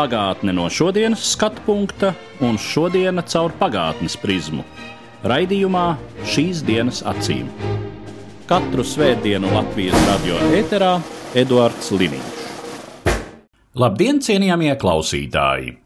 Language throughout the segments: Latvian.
Pagātne no šodienas skatu punkta un šodienas caur pagātnes prizmu. Raidījumā šīs dienas acīm. Katru svētdienu Latvijas radio eterā Eduards Liniņš. Labdien, cienījamie klausītāji!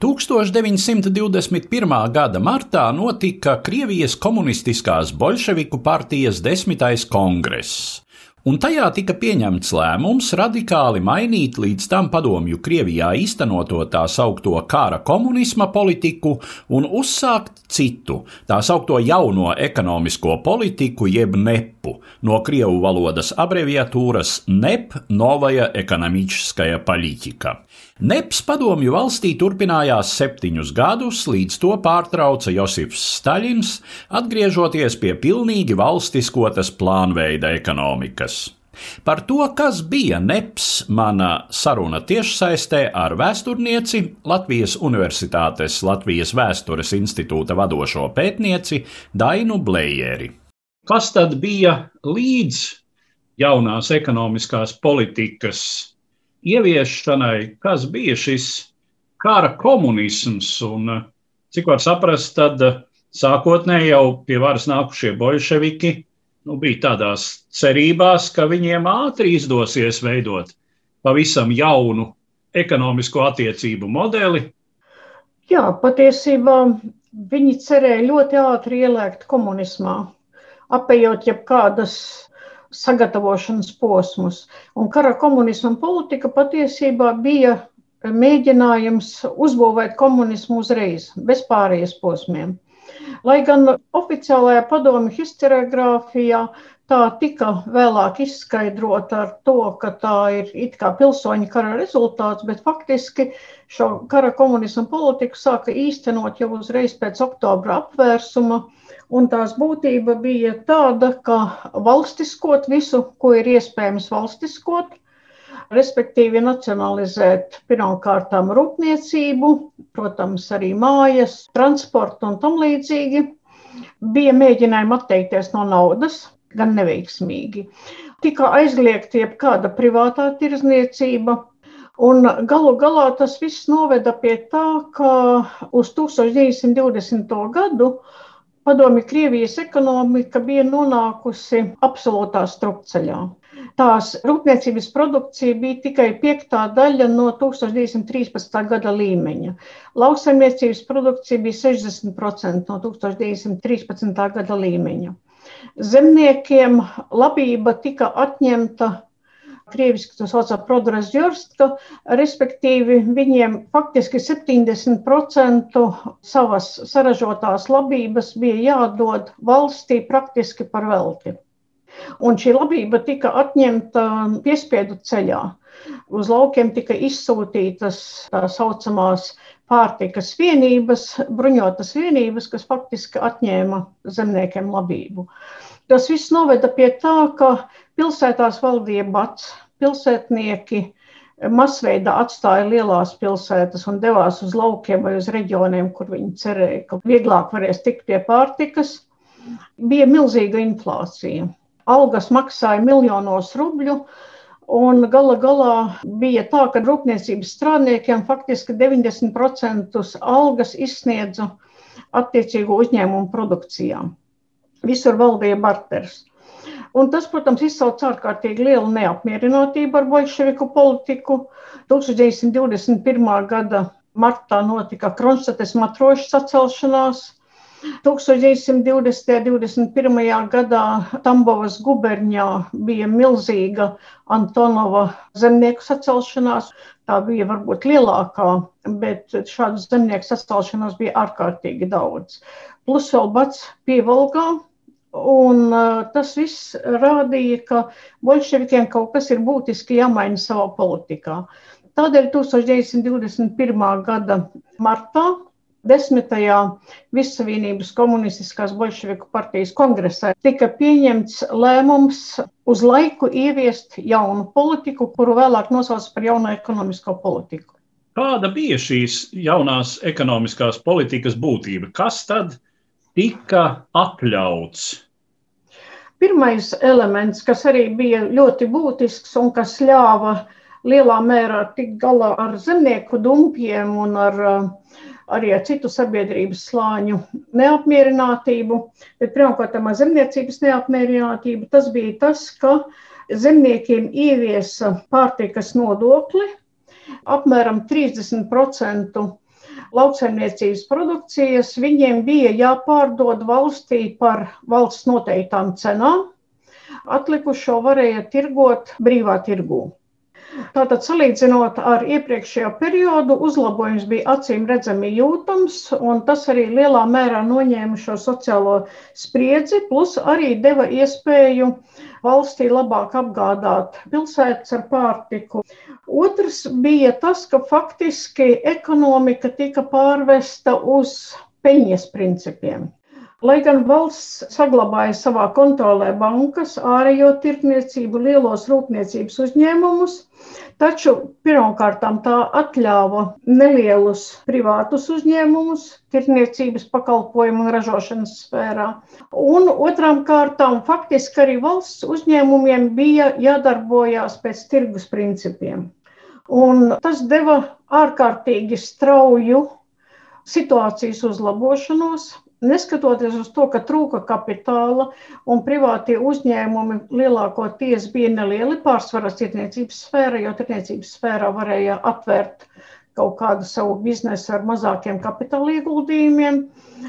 1921. gada martā notika Krievijas komunistiskās bolševiku partijas desmitais kongress un tajā tika pieņemts lēmums radikāli mainīt līdz tam padomju Krievijā īstenoto tā saukto kara komunisma politiku un uzsākt citu, tā saukto jauno ekonomisko politiku, jeb nepu, no krievu valodas abreviatūras NEP Novaja ekonomičskaja politika. Neps padomju valstī turpinājās septiņus gadus, līdz to pārtrauca Josifs Staļins, atgriežoties pie pilnīgi valstiskotas plānveida ekonomikas. Par to, kas bija NEPS, mana saruna tiešsaistē ar vēsturnieci, Latvijas Universitātes Latvijas Vēstures institūta vadošo pētnieci Dainu Blējeri. Kas tad bija līdz jaunās ekonomiskās politikas ieviešanai, kas bija šis kara komunisms. Un, cik var saprast, tad sākotnēji jau pie varas nākušie bolševiki nu, bija tādās cerībās, ka viņiem ātri izdosies veidot pavisam jaunu ekonomisko attiecību modeli. Jā, patiesībā viņi cerēja ļoti ātri ielēkt komunismā, apējot jebkādas sagatavošanas posmus. Un kara komunisma politika patiesībā bija mēģinājums uzbūvēt komunismu uzreiz, bez pārējais posmiem. Lai gan oficiālajā padomju historiografijā tā tika vēlāk izskaidrota ar to, ka tā ir it kā pilsoņu kara rezultāts, bet faktiski šo kara komunismu politiku sāka īstenot jau uzreiz pēc oktobra apvērsuma, Un tās būtība bija tāda, ka valstiskot visu, ko ir iespējams valstiskot, respektīvi nacionalizēt pirmkārt rūpniecību, protams, arī mājas, transportu un tam līdzīgi. Bija mēģinājumi atteikties no naudas, gan neveiksmīgi. Tika aizliegta jebkāda privātā tirzniecība, Un galu galā tas viss noveda pie tā, ka uz 1920. gadu Padomju Krievijas ekonomika bija nonākusi absolūtā strupceļā. Tās rūpniecības produkcija bija tikai piektā daļa no 1913. gada līmeņa. Lauksaimniecības produkcija bija 60% no 1913. gada līmeņa. Zemniekiem labība tika atņemta krieviski to sauc par Prodrazjorska, respektīvi viņiem faktiski 70% savas saražotās labības bija jādod valstī praktiski par velti. Un šī labība tika atņemta piespiedu ceļā. Uz laukiem tika izsūtītas tā saucamās pārtikas vienības, bruņotas vienības, kas faktiski atņēma zemniekiem labību. Tas viss noveda pie tā, ka pilsētās valdīja bats, pilsētnieki masveidā atstāja lielās pilsētas un devās uz laukiem vai uz reģioniem, kur viņi cerēja, ka vieglāk varēs tikt pie pārtikas. Bija milzīga inflācija. Algas maksāja miljonos rubļu, un gala galā bija tā, ka rūpniecības strādniekiem faktiski 90% algas izsniedza attiecīgo uzņēmumu produkcijā. Visur valdīja barters. Un tas, protams, izsauc ārkārtīgi lielu neapmierinātību ar bolševiku politiku. 1921. gada martā notika Kronštates matrošu sacelšanās. 1920. un 21. gadā Tambovas guberņā bija milzīga Antonova zemnieku sacelšanās. Tā bija varbūt lielākā, bet šādu zemnieku sacelšanās bija ārkārtīgi daudz. Plus vēl bats pievalgā, Un uh, tas viss rādīja, ka bolševikiem kaut kas ir būtiski jāmaina savā politikā. Tādēļ 1921. gada martā desmitajā Vissavienības komunistiskās bolševiku partijas kongresā tika pieņemts lēmums uz laiku ieviest jaunu politiku, kuru vēlāk nosauc par jauno ekonomisko politiku. Kāda bija šīs jaunās ekonomiskās politikas būtība? Kas tad tika atļauts? Pirmais elements, kas arī bija ļoti būtisks un kas ļāva lielā mērā tikt galā ar zemnieku dumpiem un ar uh, arī ar citu sabiedrības slāņu neapmierinātību, bet pirmkārt ar zemniecības neapmierinātību. Tas bija tas, ka zemniekiem ieviesa pārtikas nodokli apmēram 30% lauksaimniecības produkcijas viņiem bija jāpārdod valstī par valsts noteiktām cenām. Atlikušo varēja tirgot brīvā tirgū. Tātad, salīdzinot ar iepriekšējo periodu, uzlabojums bija acīm redzami jūtams, un tas arī lielā mērā noņēma šo sociālo spriedzi, plus arī deva iespēju valstī labāk apgādāt pilsētas ar pārtiku. Otrs bija tas, ka faktiski ekonomika tika pārvesta uz peļņas principiem. Lai gan valsts saglabāja savā kontrolē bankas, ārējo tirdzniecību, lielos rūpniecības uzņēmumus, taču pirmkārt tā atļāva nelielus privātus uzņēmumus tirdzniecības pakalpojumu un ražošanas sfērā. Un otrām kārtām faktiski arī valsts uzņēmumiem bija jādarbojās pēc tirgus principiem. Un tas deva ārkārtīgi strauju situācijas uzlabošanos, Neskatoties uz to, ka trūka kapitāla un privātie uzņēmumi lielākoties bija nelieli, pārsvarā tirniecības sfēra, jo tirniecības sfērā varēja atvērt kaut kādu savu biznesu ar mazākiem kapitāla ieguldījumiem.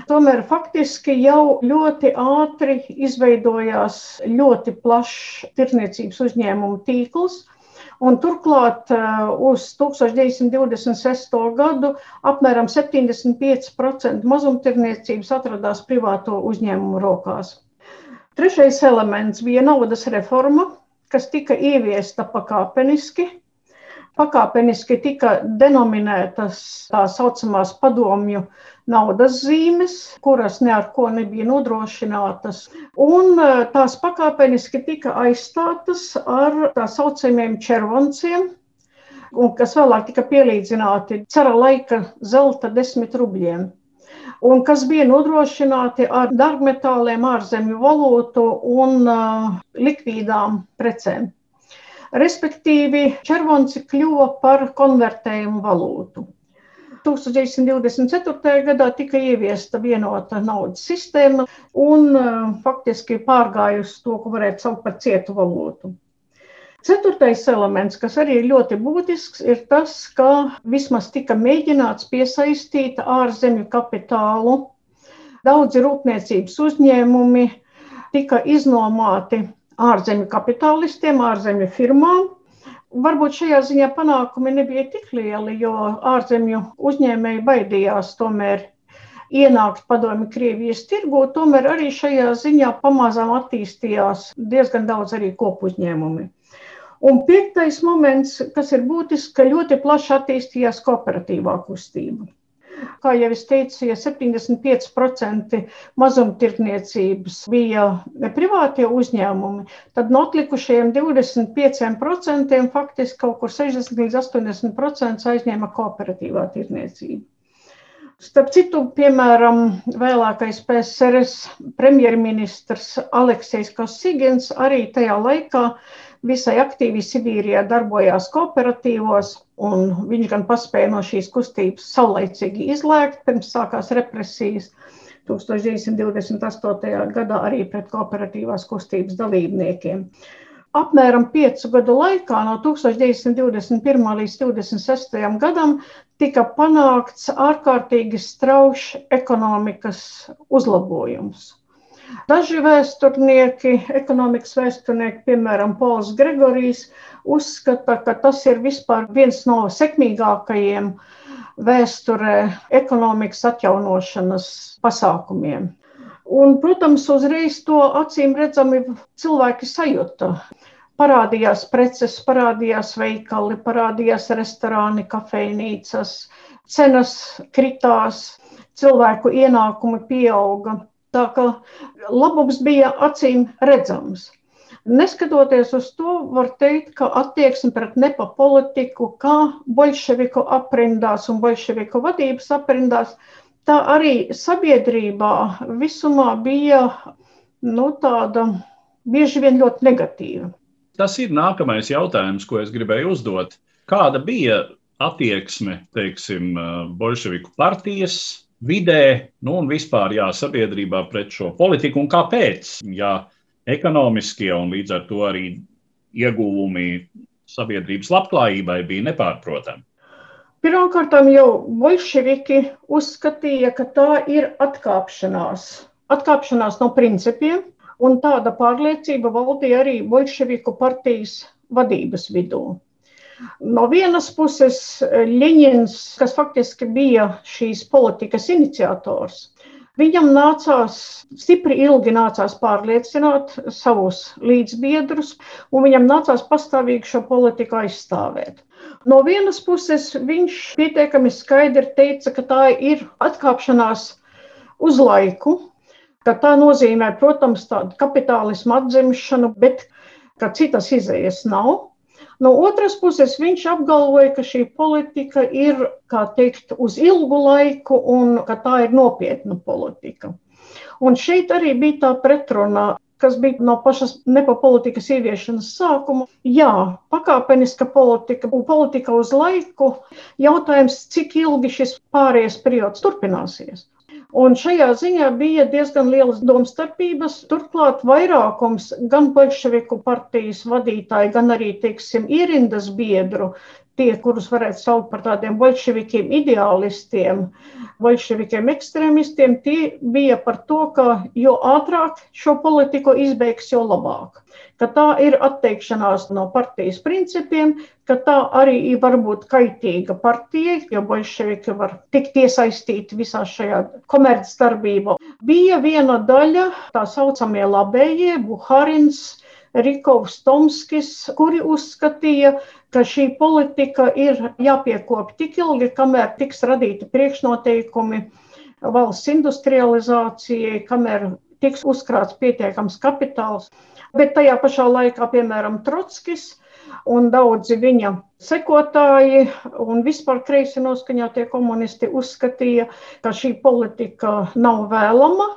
Tomēr faktiski jau ļoti ātri izveidojās ļoti plašs tirniecības uzņēmumu tīkls, Un turklāt eh, uz 1926. gadu apmēram 75% mazumtirniecības atradās privāto uzņēmumu rokās. Trešais elements bija naudas reforma, kas tika ieviesta pakāpeniski pakāpeniski tika denominētas tā saucamās padomju naudas zīmes, kuras ne ar ko nebija nodrošinātas, un e, tās pakāpeniski tika aizstātas ar tā saucamiem červonciem, un kas vēlāk tika pielīdzināti cara laika zelta desmit rubļiem un kas bija nodrošināti ar dārgmetāliem, ārzemju valūtu un uh, likvīdām precēm. Respektīvi, červonci kļuva par konvertējumu valūtu. 1924. gadā tika ieviesta vienota naudas sistēma un uh, faktiski pārgājusi to, ko varētu saukt par cietu valūtu. Ceturtais elements, kas arī ir ļoti būtisks, ir tas, ka vismaz tika mēģināts piesaistīt ārzemju kapitālu. Daudzi rūpniecības uzņēmumi tika iznomāti ārzemju kapitālistiem, ārzemju firmām. Varbūt šajā ziņā panākumi nebija tik lieli, jo ārzemju uzņēmēji baidījās tomēr ienākt padomi Krievijas tirgu, tomēr arī šajā ziņā pamazām attīstījās diezgan daudz arī kopu uzņēmumi. Un piektais moments, kas ir būtisks, ka ļoti plaši attīstījās kooperatīvā kustība. Kā jau es teicu, ja 75% mazumtirdzniecības bija privātie uzņēmumi, tad no atlikušajiem 25% faktiski kaut kur 60 līdz 80% aizņēma kooperatīvā tirdzniecība. Starp citu, piemēram, vēlākais PSRS premjerministrs Aleksejs Kosīgens arī tajā laikā visai aktīvi Sibīrijā darbojās kooperatīvos, un viņš gan paspēja no šīs kustības saulaicīgi izlēkt, pirms sākās represijas 1928. gadā arī pret kooperatīvās kustības dalībniekiem. Apmēram piecu gadu laikā, no 1921. līdz 1926. gadam, tika panākts ārkārtīgi straušs ekonomikas uzlabojums. Daži vēsturnieki, ekonomikas vēsturnieki, piemēram, Pols Gregorijs, uzskata, ka tas ir vispār viens no sekmīgākajiem vēsturē ekonomikas atjaunošanas pasākumiem. Un, protams, uzreiz to acīm redzami cilvēki sajūta. Parādījās preces, parādījās veikali, parādījās restorāni, kafejnīcas, cenas kritās, cilvēku ienākumi pieauga. Tā kā labums bija acīm redzams. Neskatoties uz to, var teikt, ka attieksme pret nepa politiku, kā bolševiku aprindās un bolševiku vadības aprindās, tā arī sabiedrībā visumā bija nu, tāda bieži vien ļoti negatīva. Tas ir nākamais jautājums, ko es gribēju uzdot. Kāda bija attieksme, teiksim, bolševiku partijas vidē, nu un vispār jā, sabiedrībā pret šo politiku un kāpēc? Jā, ekonomiskie un līdz ar to arī ieguvumi sabiedrības labklājībai bija nepārprotami. Pirmkārt, jau bolševiki uzskatīja, ka tā ir atkāpšanās, atkāpšanās no principiem, un tāda pārliecība valdīja arī bolševiku partijas vadības vidū. No vienas puses, Ļeņins, kas faktiski bija šīs politikas iniciators, Viņam nācās, stipri ilgi nācās pārliecināt savus līdzbiedrus, un viņam nācās pastāvīgi šo politiku aizstāvēt. No vienas puses, viņš pietiekami skaidri teica, ka tā ir atkāpšanās uz laiku, ka tā nozīmē, protams, tādu kapitālismu atzimšanu, bet ka citas izējas nav. No otras puses, viņš apgalvoja, ka šī politika ir, kā teikt, uz ilgu laiku un ka tā ir nopietna politika. Un šeit arī bija tā pretruna, kas bija no pašas nepapolitikas ieviešanas sākuma. Jā, pakāpeniska politika un politika uz laiku. Jautājums, cik ilgi šis pārējais periods turpināsies. Un šajā ziņā bija diezgan lielas domstarpības. Turklāt vairākums gan bolševiku partijas vadītāji, gan arī, teiksim, ierindas biedru tie, kurus varētu saukt par tādiem bolševikiem, ideālistiem, bolševikiem, ekstrēmistiem, tie bija par to, ka jo ātrāk šo politiku izbeigs, jo labāk. Ka tā ir atteikšanās no partijas principiem, ka tā arī var būt kaitīga partijai, jo bolševiki var tikt iesaistīti visā šajā komercdarbībā. Bija viena daļa, tā saucamie labējie, Buharins, Rikovs Tomskis, kuri uzskatīja, ka šī politika ir jāpiekop tik ilgi, kamēr tiks radīti priekšnoteikumi valsts industrializācijai, kamēr tiks uzkrāts pietiekams kapitāls. Bet tajā pašā laikā, piemēram, Trotskis un daudzi viņa sekotāji un vispār kreisi noskaņotie komunisti uzskatīja, ka šī politika nav vēlama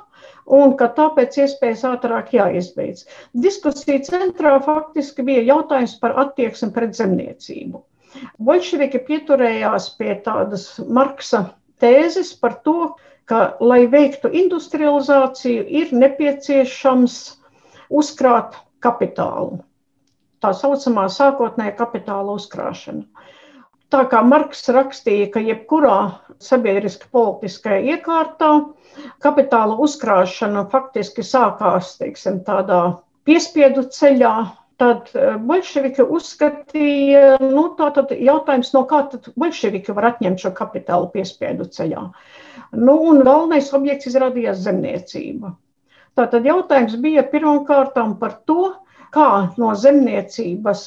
un ka tāpēc iespējas ātrāk jāizbeidz. Diskusija centrā faktiski bija jautājums par attieksmi pret zemniecību. Bolševiki pieturējās pie tādas Marksa tēzes par to, ka, lai veiktu industrializāciju, ir nepieciešams uzkrāt kapitālu. Tā saucamā sākotnējā kapitāla uzkrāšana. Tā kā Marks rakstīja, ka jebkurā sabiedriski politiskajā iekārtā kapitāla uzkrāšana faktiski sākās teiksim, tādā piespiedu ceļā. Tad eh, bolševiki uzskatīja, nu, tātad jautājums, no kā tad bolševiki var atņemt šo kapitālu piespiedu ceļā. Nu, un galvenais objekts izrādījās zemniecība. Tātad jautājums bija pirmkārtām par to, kā no zemniecības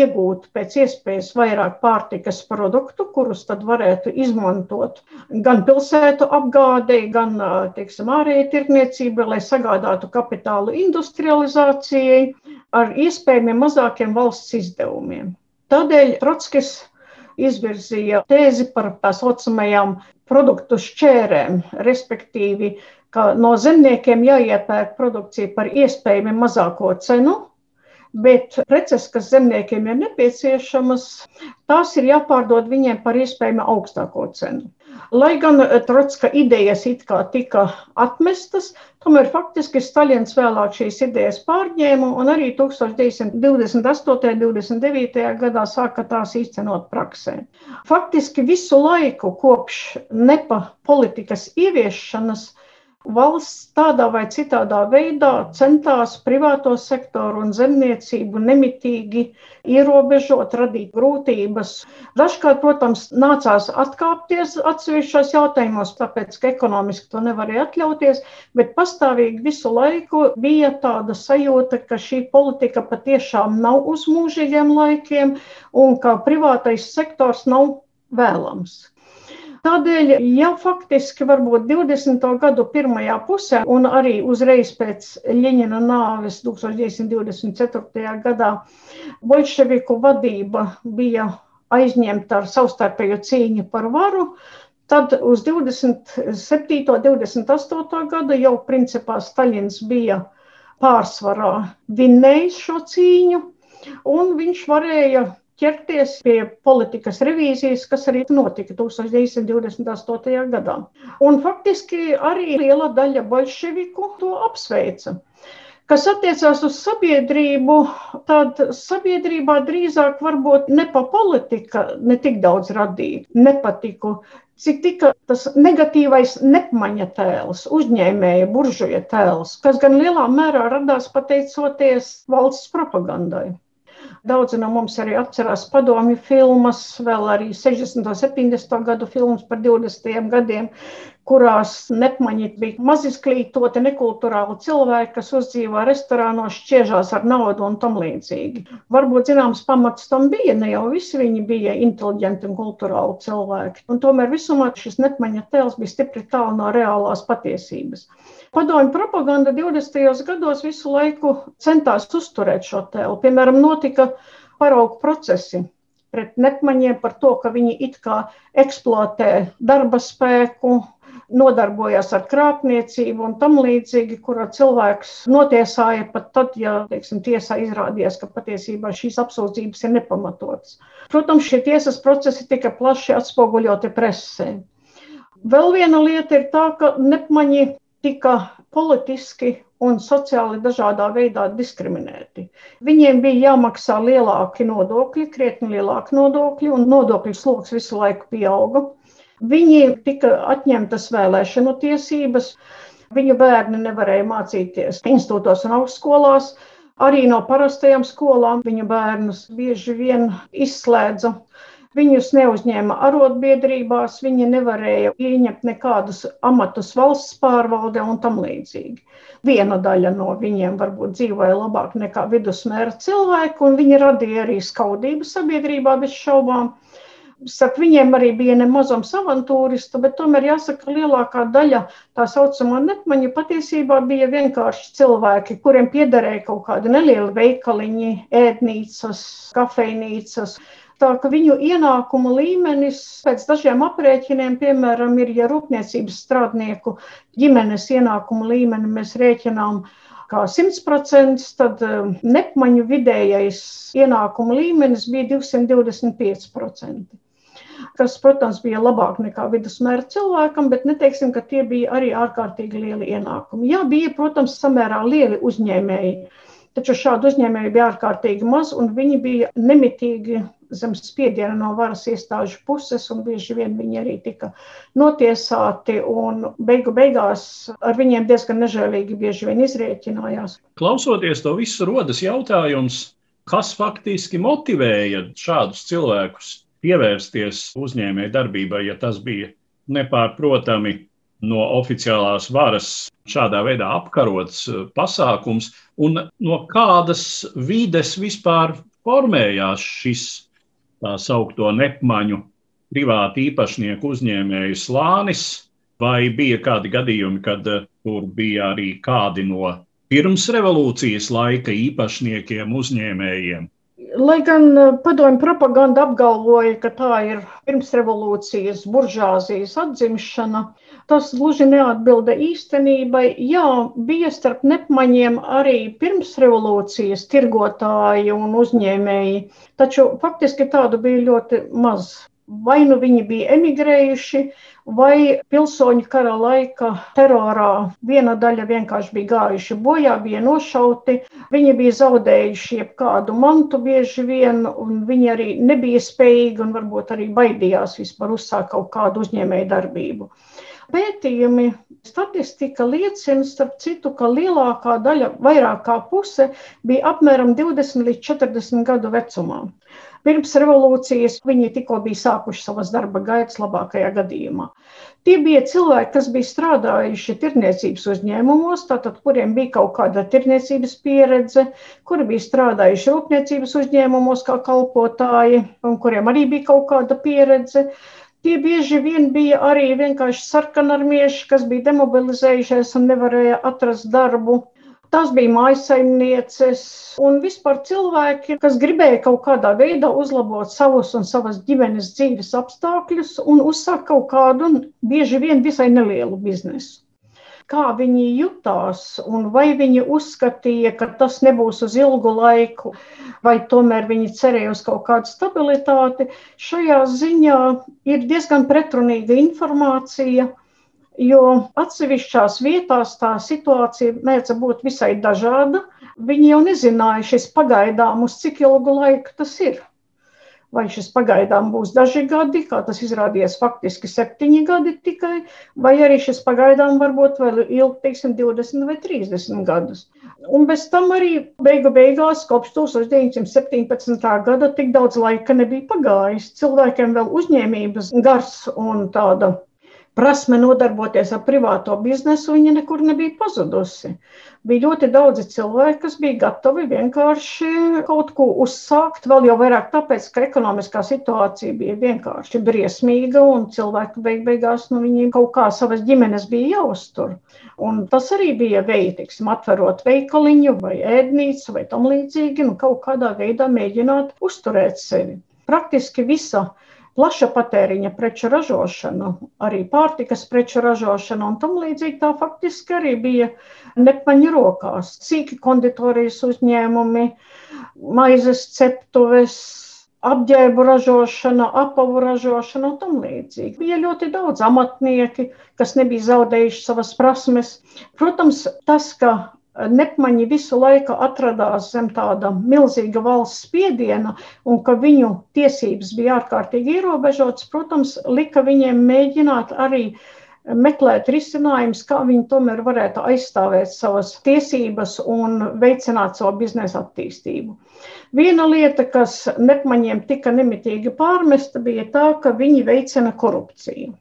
iegūt pēc iespējas vairāk pārtikas produktu, kurus tad varētu izmantot gan pilsētu apgādei, gan teiksim, ārējai tirdzniecībai, lai sagādātu kapitālu industrializācijai ar iespējamiem mazākiem valsts izdevumiem. Tādēļ Trotskis izvirzīja tēzi par tā saucamajām produktu šķērēm, respektīvi, ka no zemniekiem jāiepērk produkcija par iespējami mazāko cenu, bet preces, kas zemniekiem ir nepieciešamas, tās ir jāpārdod viņiem par iespējami augstāko cenu. Lai gan Trotska idejas it kā tika atmestas, tomēr faktiski Staļins vēlāk šīs idejas pārņēma un arī 1928. un 29. gadā sāka tās īstenot praksē. Faktiski visu laiku kopš nepa politikas ieviešanas valsts tādā vai citādā veidā centās privāto sektoru un zemniecību nemitīgi ierobežot, radīt grūtības. Dažkārt, protams, nācās atkāpties atsevišķos jautājumos, tāpēc, ka ekonomiski to nevarēja atļauties, bet pastāvīgi visu laiku bija tāda sajūta, ka šī politika patiešām nav uz mūžīgiem laikiem un ka privātais sektors nav vēlams. Tādēļ, ja faktiski varbūt 20. gadu pirmajā pusē un arī uzreiz pēc Ļeņina nāves 1924. gadā bolševiku vadība bija aizņemta ar savstarpēju cīņu par varu, tad uz 27. un 28. gadu jau principā Staļins bija pārsvarā vinnējis šo cīņu, un viņš varēja ķerties pie politikas revīzijas, kas arī notika 1928. gadā. Un faktiski arī liela daļa bolševiku to apsveica. Kas attiecās uz sabiedrību, tad sabiedrībā drīzāk varbūt ne pa politika ne tik daudz radīja nepatiku, cik tika tas negatīvais nepmaņa tēls, uzņēmēja buržuja tēls, kas gan lielā mērā radās pateicoties valsts propagandai. Daudzi no mums arī atcerās padomju filmas, vēl arī 60. un 70. gadu filmas par 20. gadiem, kurās nepmaņi bija mazizglītoti, nekulturāli cilvēki, kas uzdzīvo restorānos, šķiežās ar naudu un tam līdzīgi. Varbūt zināms pamats tam bija, ne jau visi viņi bija inteliģenti un kulturāli cilvēki. Un tomēr visumā šis nepmaņa tēls bija stipri tālu no reālās patiesības. Padomju propaganda 20. gados visu laiku centās uzturēt šo tēlu. Piemēram, notika paraugu procesi pret nepmaņiem par to, ka viņi it kā eksploatē darba spēku, nodarbojās ar krāpniecību un tam līdzīgi, kurā cilvēks notiesāja pat tad, ja teiksim, tiesā izrādījās, ka patiesībā šīs apsūdzības ir nepamatotas. Protams, šie tiesas procesi tika plaši atspoguļoti presē. Vēl viena lieta ir tā, ka nepmaņi tika politiski un sociāli dažādā veidā diskriminēti. Viņiem bija jāmaksā lielāki nodokļi, krietni lielāki nodokļi, un nodokļu sloks visu laiku pieauga. Viņiem tika atņemtas vēlēšanu tiesības, viņu bērni nevarēja mācīties institūtos un augstskolās. Arī no parastajām skolām viņu bērnus bieži vien izslēdza Viņus neuzņēma arotbiedrībās, viņi nevarēja ieņemt nekādus amatus valsts pārvaldē un tam līdzīgi. Viena daļa no viņiem varbūt dzīvoja labāk nekā vidusmēra cilvēki, un viņi radīja arī skaudību sabiedrībā bez šaubām. Starp viņiem arī bija nemazums avantūristu, bet tomēr jāsaka, lielākā daļa tā saucamā netmaņa patiesībā bija vienkārši cilvēki, kuriem piederēja kaut kādi nelieli veikaliņi, ēdnīcas, kafejnīcas, Tā ka viņu ienākumu līmenis pēc dažiem aprēķiniem, piemēram, ir, ja rūpniecības strādnieku ģimenes ienākumu līmeni mēs rēķinām kā 100%, tad um, nepmaņu vidējais ienākumu līmenis bija 225%. Kas, protams, bija labāk nekā vidusmēra cilvēkam, bet neteiksim, ka tie bija arī ārkārtīgi lieli ienākumi. Jā, bija, protams, samērā lieli uzņēmēji, taču šādu uzņēmēju bija ārkārtīgi maz, un viņi bija nemitīgi zem spiediena no varas iestāžu puses, un bieži vien viņi arī tika notiesāti, un beigu beigās ar viņiem diezgan nežēlīgi bieži vien izrēķinājās. Klausoties to visu, rodas jautājums, kas faktiski motivēja šādus cilvēkus pievērsties uzņēmēju darbībai, ja tas bija nepārprotami no oficiālās varas šādā veidā apkarots pasākums, un no kādas vides vispār formējās šis tā saukto nepmaņu privātu īpašnieku uzņēmēju slānis, vai bija kādi gadījumi, kad eh, tur bija arī kādi no pirms revolūcijas laika īpašniekiem, uzņēmējiem? Lai gan padomju propaganda apgalvoja, ka tā ir pirmsrevolūcijas buržāzijas atzimšana, tas gluži neatbilda īstenībai. Jā, bija starp nepmaņiem arī pirmsrevolūcijas tirgotāji un uzņēmēji, taču faktiski tādu bija ļoti maz. Vai nu viņi bija emigrējuši, vai pilsoņu kara laika terorā viena daļa vienkārši bija gājuši bojā, bija nošauti. Viņi bija zaudējuši jebkādu mantu bieži vien, un viņi arī nebija spējīgi un varbūt arī baidījās vispār uzsākt kaut kādu uzņēmēju darbību. Pētījumi, statistika liecina, starp citu, ka lielākā daļa, vairāk kā puse, bija apmēram 20 līdz 40 gadu vecumā. Pirms revolūcijas viņi tikko bija sākuši savas darba gaitas, labākajā gadījumā. Tie bija cilvēki, kas bija strādājuši tirniecības uzņēmumos, tātad, kuriem bija kaut kāda tirniecības pieredze, kuri bija strādājuši rūpniecības uzņēmumos kā kalpotāji, un kuriem arī bija kaut kāda pieredze. Tie bieži vien bija arī vienkārši sarkanarmieši, kas bija demobilizējušies un nevarēja atrast darbu. Tās bija mājasaimnieces un vispār cilvēki, kas gribēja kaut kādā veidā uzlabot savus un savas ģimenes dzīves apstākļus un uzsākt kaut kādu, bieži vien visai nelielu biznesu kā viņi jutās, un vai viņi uzskatīja, ka tas nebūs uz ilgu laiku, vai tomēr viņi cerēja uz kaut kādu stabilitāti. Šajā ziņā ir diezgan pretrunīga informācija. Jo atsevišķās vietās tā situācija mēdz būt visai dažāda. Viņi jau nezināja šis pagaidām, uz cik ilgu laiku tas ir vai šis pagaidām būs daži gadi, kā tas izrādījās faktiski septiņi gadi tikai, vai arī šis pagaidām varbūt vēl ilgi, teiksim, 20 vai 30 gadus. Un bez tam arī beigu beigās, kopš 1917. gada, tik daudz laika nebija pagājis. Cilvēkiem vēl uzņēmības gars un tāda prasme nodarboties ar privāto biznesu, viņa nekur nebija pazudusi. Bija ļoti daudzi cilvēki, kas bija gatavi vienkārši kaut ko uzsākt, vēl jau vairāk tāpēc, ka ekonomiskā situācija bija vienkārši briesmīga un cilvēki beig beigās nu, kaut kā savas ģimenes bija jāuztur. Un tas arī bija veids, teiksim, atverot veikaliņu vai ēdnīcu vai tam līdzīgi, nu kaut kādā veidā mēģināt uzturēt sevi. Praktiski visa plaša patēriņa preču ražošana, arī pārtikas preču ražošana un tam līdzīgi tā faktiski arī bija nepaņa rokās. Cīki konditorijas uzņēmumi, maizes ceptuves, apģērbu ražošana, apavu ražošana un tam līdzīgi. Bija ļoti daudz amatnieki, kas nebija zaudējuši savas prasmes. Protams, tas, ka Nepmaņi visu laiku atradās zem tāda milzīga valsts spiediena, un ka viņu tiesības bija ārkārtīgi ierobežotas, protams, lika viņiem mēģināt arī meklēt risinājumus, kā viņi tomēr varētu aizstāvēt savas tiesības un veicināt savu biznesa attīstību. Viena lieta, kas nepmaņiem tika nemitīgi pārmesta, bija tā, ka viņi veicina korupciju.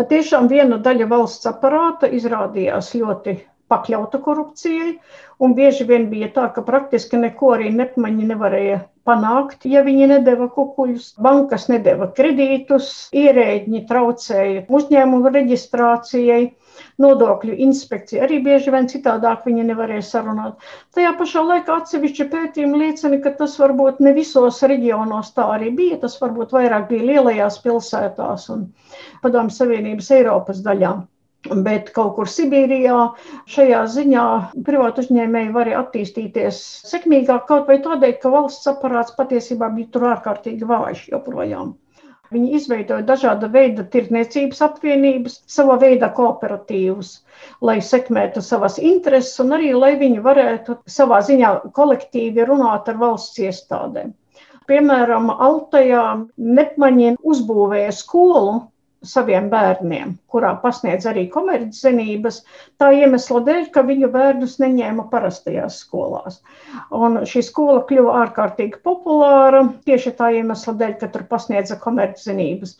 Patiešām viena daļa valsts aparāta izrādījās ļoti pakļauta korupcijai, un bieži vien bija tā, ka praktiski neko arī nepmaņi nevarēja panākt, ja viņi nedeva kukuļus. Bankas nedeva kredītus, ierēģi traucēja uzņēmumu reģistrācijai. Nodokļu inspekcija arī bieži vien citādāk viņa nevarēja sarunāt. Tajā pašā laikā atsevišķi pētījumi liecina, ka tas varbūt ne visos reģionos tā arī bija. Tas varbūt vairāk bija lielajās pilsētās un Padomju Savienības Eiropas daļām. Bet kaut kur Sibīrijā šajā ziņā privātu uzņēmēji var attīstīties sekmīgāk, kaut vai tādēļ, ka valsts aparāts patiesībā bija tur ārkārtīgi vājš joprojām. Viņi izveidoja dažāda veida tirdzniecības apvienības, savā veidā kooperatīvus, lai sekmētu savas intereses un arī, lai viņi varētu savā ziņā kolektīvi runāt ar valsts iestādēm. Piemēram, Altajā Nepmaņiem uzbūvēja skolu, saviem bērniem, kurā pasniedz arī komerczenības, tā iemesla dēļ, ka viņu bērnus neņēma parastajās skolās. Un šī skola kļuva ārkārtīgi populāra tieši tā iemesla dēļ, ka tur pasniedza komerczenības.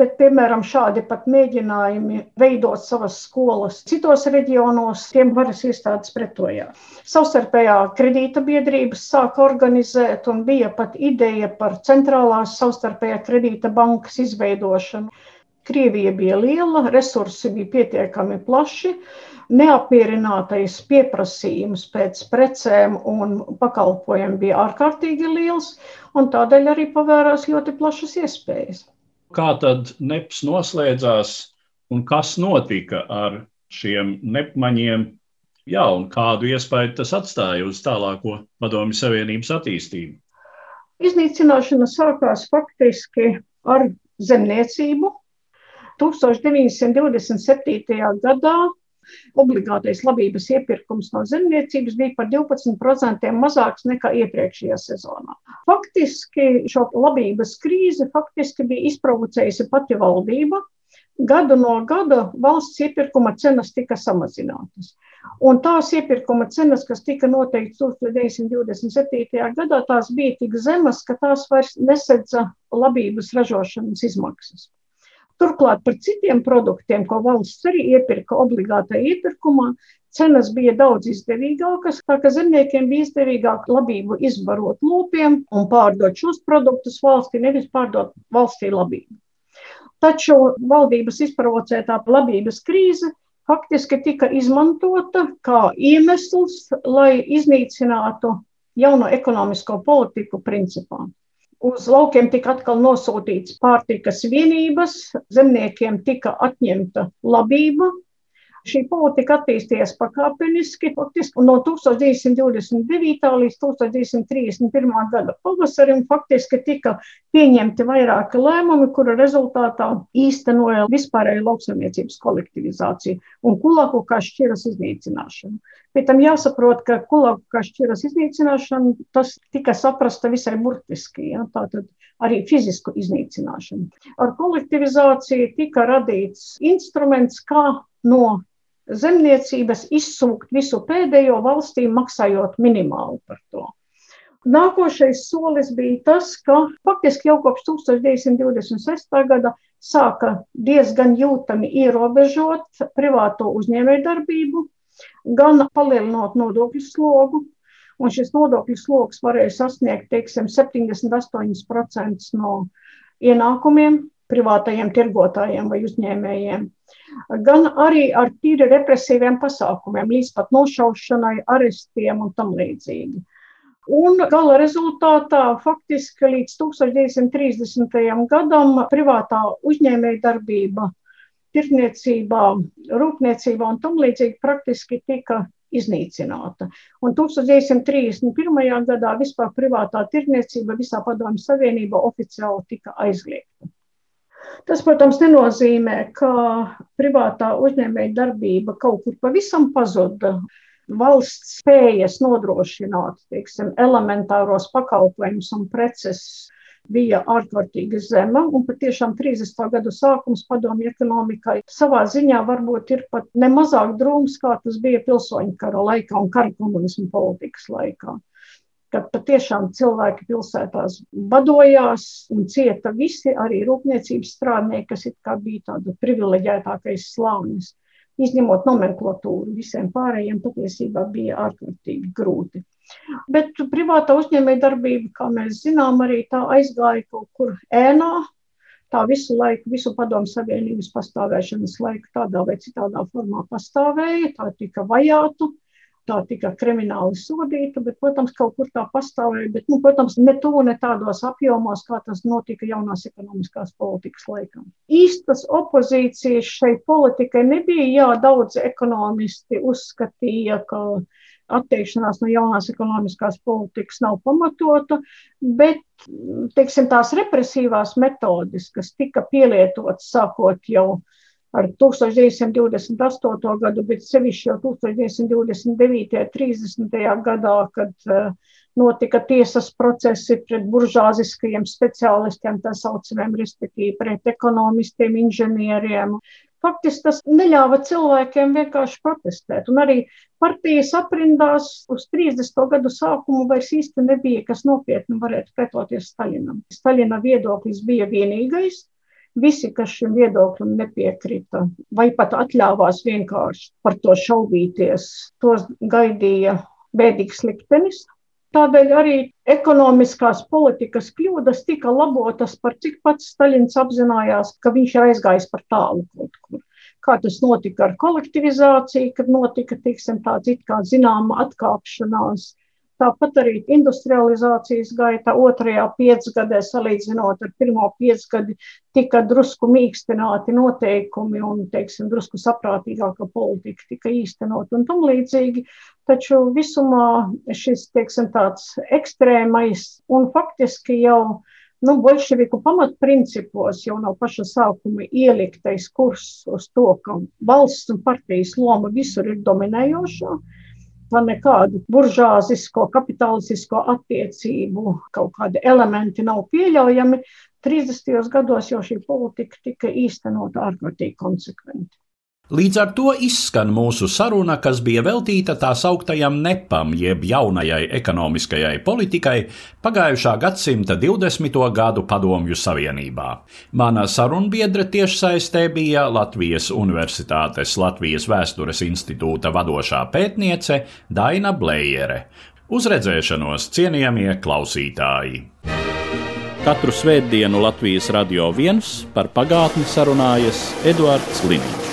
Bet, piemēram, šādi pat mēģinājumi veidot savas skolas citos reģionos, tiem varas iestādes pretojās. Savstarpējā kredīta biedrības sāka organizēt un bija pat ideja par centrālās savstarpējā kredīta bankas izveidošanu. Krievija bija liela, resursi bija pietiekami plaši, neapmierinātais pieprasījums pēc precēm un pakalpojumiem bija ārkārtīgi liels, un tādēļ arī pavērās ļoti plašas iespējas. Kā tad neps noslēdzās un kas notika ar šiem nepmaņiem? Jā, un kādu iespēju tas atstāja uz tālāko Padomju Savienības attīstību? Iznīcināšana sākās faktiski ar zemniecību, 1927. gadā obligātais labības iepirkums no zemniecības bija par 12% mazāks nekā iepriekšējā sezonā. Faktiski šo labības krīzi faktiski bija izprovocējusi pati valdība. Gadu no gada valsts iepirkuma cenas tika samazinātas. Un tās iepirkuma cenas, kas tika noteiktas 1927. gadā, tās bija tik zemas, ka tās vairs nesedza labības ražošanas izmaksas. Turklāt par citiem produktiem, ko valsts arī iepirka obligātā iepirkumā, cenas bija daudz izdevīgākas, tā ka zemniekiem bija izdevīgāk labību izbarot lopiem un pārdot šos produktus valstī, nevis pārdot valstī labību. Taču valdības izprovocētā labības krīze faktiski tika izmantota kā iemesls, lai iznīcinātu jauno ekonomisko politiku principā. Uz laukiem tika atkal nosūtīts pārtikas vienības, zemniekiem tika atņemta labība, Šī politika attīstījās pakāpeniski, faktiski no 1929. līdz 1931. gada pavasarim faktiski tika pieņemti vairāki lēmumi, kura rezultātā īstenoja vispārēju lauksaimniecības kolektivizāciju un kulaku kā šķiras iznīcināšanu. Pēc tam jāsaprot, ka kulaku kā šķiras iznīcināšana tas tika saprasta visai burtiski, ja, tātad arī fizisku iznīcināšanu. Ar kolektivizāciju tika radīts instruments, kā no zemniecības izsūkt visu pēdējo valstī, maksājot minimāli par to. Nākošais solis bija tas, ka faktiski jau kopš 1926. gada sāka diezgan jūtami ierobežot privāto uzņēmējdarbību, gan palielinot nodokļu slogu, un šis nodokļu sloks varēja sasniegt, teiksim, 78% no ienākumiem privātajiem tirgotājiem vai uzņēmējiem, gan arī ar tīri represīviem pasākumiem, līdz pat nošaušanai, arestiem un tam līdzīgi. Un gala rezultātā faktiski līdz 1930. gadam privātā uzņēmēja darbība, tirniecībā, rūpniecībā un tam līdzīgi praktiski tika iznīcināta. Un 1931. gadā vispār privātā tirniecība visā padomju savienībā oficiāli tika aizliegta. Tas, protams, nenozīmē, ka privātā uzņēmēja darbība kaut kur pavisam pazuda. Valsts spējas nodrošināt teiksim, elementāros pakalpojumus un preces bija ārkārtīgi zema, un patiešām 30. gadu sākums padomju ekonomikai savā ziņā varbūt ir pat nemazāk drūms, kā tas bija pilsoņu kara laikā un kara komunismu politikas laikā kad patiešām cilvēki pilsētās badojās un cieta visi, arī rūpniecības strādnieki, kas bija tāda privileģētākais slānis. Izņemot nomenklatūru, visiem pārējiem patiesībā bija ārkārtīgi grūti. Bet privātā uzņēmēja darbība, kā mēs zinām, arī tā aizgāja kaut kur ēnā, tā visu laiku, visu padomu savienības pastāvēšanas laiku tādā vai citādā formā pastāvēja, tā tika vajāta, tā tika krimināli sodīta, bet, protams, kaut kur tā pastāvēja, bet, nu, protams, ne to, ne tādos apjomos, kā tas notika jaunās ekonomiskās politikas laikā. Īstas opozīcijas šai politikai nebija, jā, daudz ekonomisti uzskatīja, ka atteikšanās no jaunās ekonomiskās politikas nav pamatota, bet, teiksim, tās represīvās metodes, kas tika pielietotas sākot jau ar 1928. gadu, bet sevišķi jau 1929. un 30. gadā, kad uh, notika tiesas procesi pret buržāziskajiem speciālistiem, tā saucamiem, respektīvi pret ekonomistiem, inženieriem. Faktiski tas neļāva cilvēkiem vienkārši protestēt. Un arī partijas aprindās uz 30. gadu sākumu vairs īsti nebija, kas nopietni varētu pretoties Staļinam. Staļina viedoklis bija vienīgais, Visi, kas šim viedoklim nepiekrita, vai pat atļāvās vienkārši par to šaubīties, tos gaidīja bēdīgs liktenis. Tādēļ arī ekonomiskās politikas kļūdas tika labotas par cik pats Staļins apzinājās, ka viņš ir aizgājis par tālu kaut kur. Kā tas notika ar kolektivizāciju, kad notika, tiksim, tāds it kā zināma atkāpšanās Tāpat arī industrializācijas gaita otrajā piecgadē, salīdzinot ar pirmo piecgadi, tika drusku mīkstināti noteikumi un, teiksim, drusku saprātīgāka politika tika īstenot un tam līdzīgi. Taču visumā šis, teiksim, tāds ekstrēmais un faktiski jau nu, bolševiku pamatprincipos jau no paša sākuma ieliktais kurs uz to, ka valsts un partijas loma visur ir dominējošā man nekādu buržāzisko, kapitalistisko attiecību kaut kādi elementi nav pieļaujami. 30. gados jau šī politika tika īstenota ārkārtīgi konsekventi. Līdz ar to izskan mūsu saruna, kas bija veltīta tā sauktajam nepam, jeb jaunajai ekonomiskajai politikai pagājušā gadsimta 20. gadu Padomju Savienībā. Mana sarunbiedre tiešsaistē bija Latvijas Universitātes Latvijas Vēstures institūta vadošā pētniece Daina Blējere. Uz redzēšanos, cienījamie klausītāji! Katru svētdienu Latvijas radio viens par pagātni sarunājas Eduards Liniņš.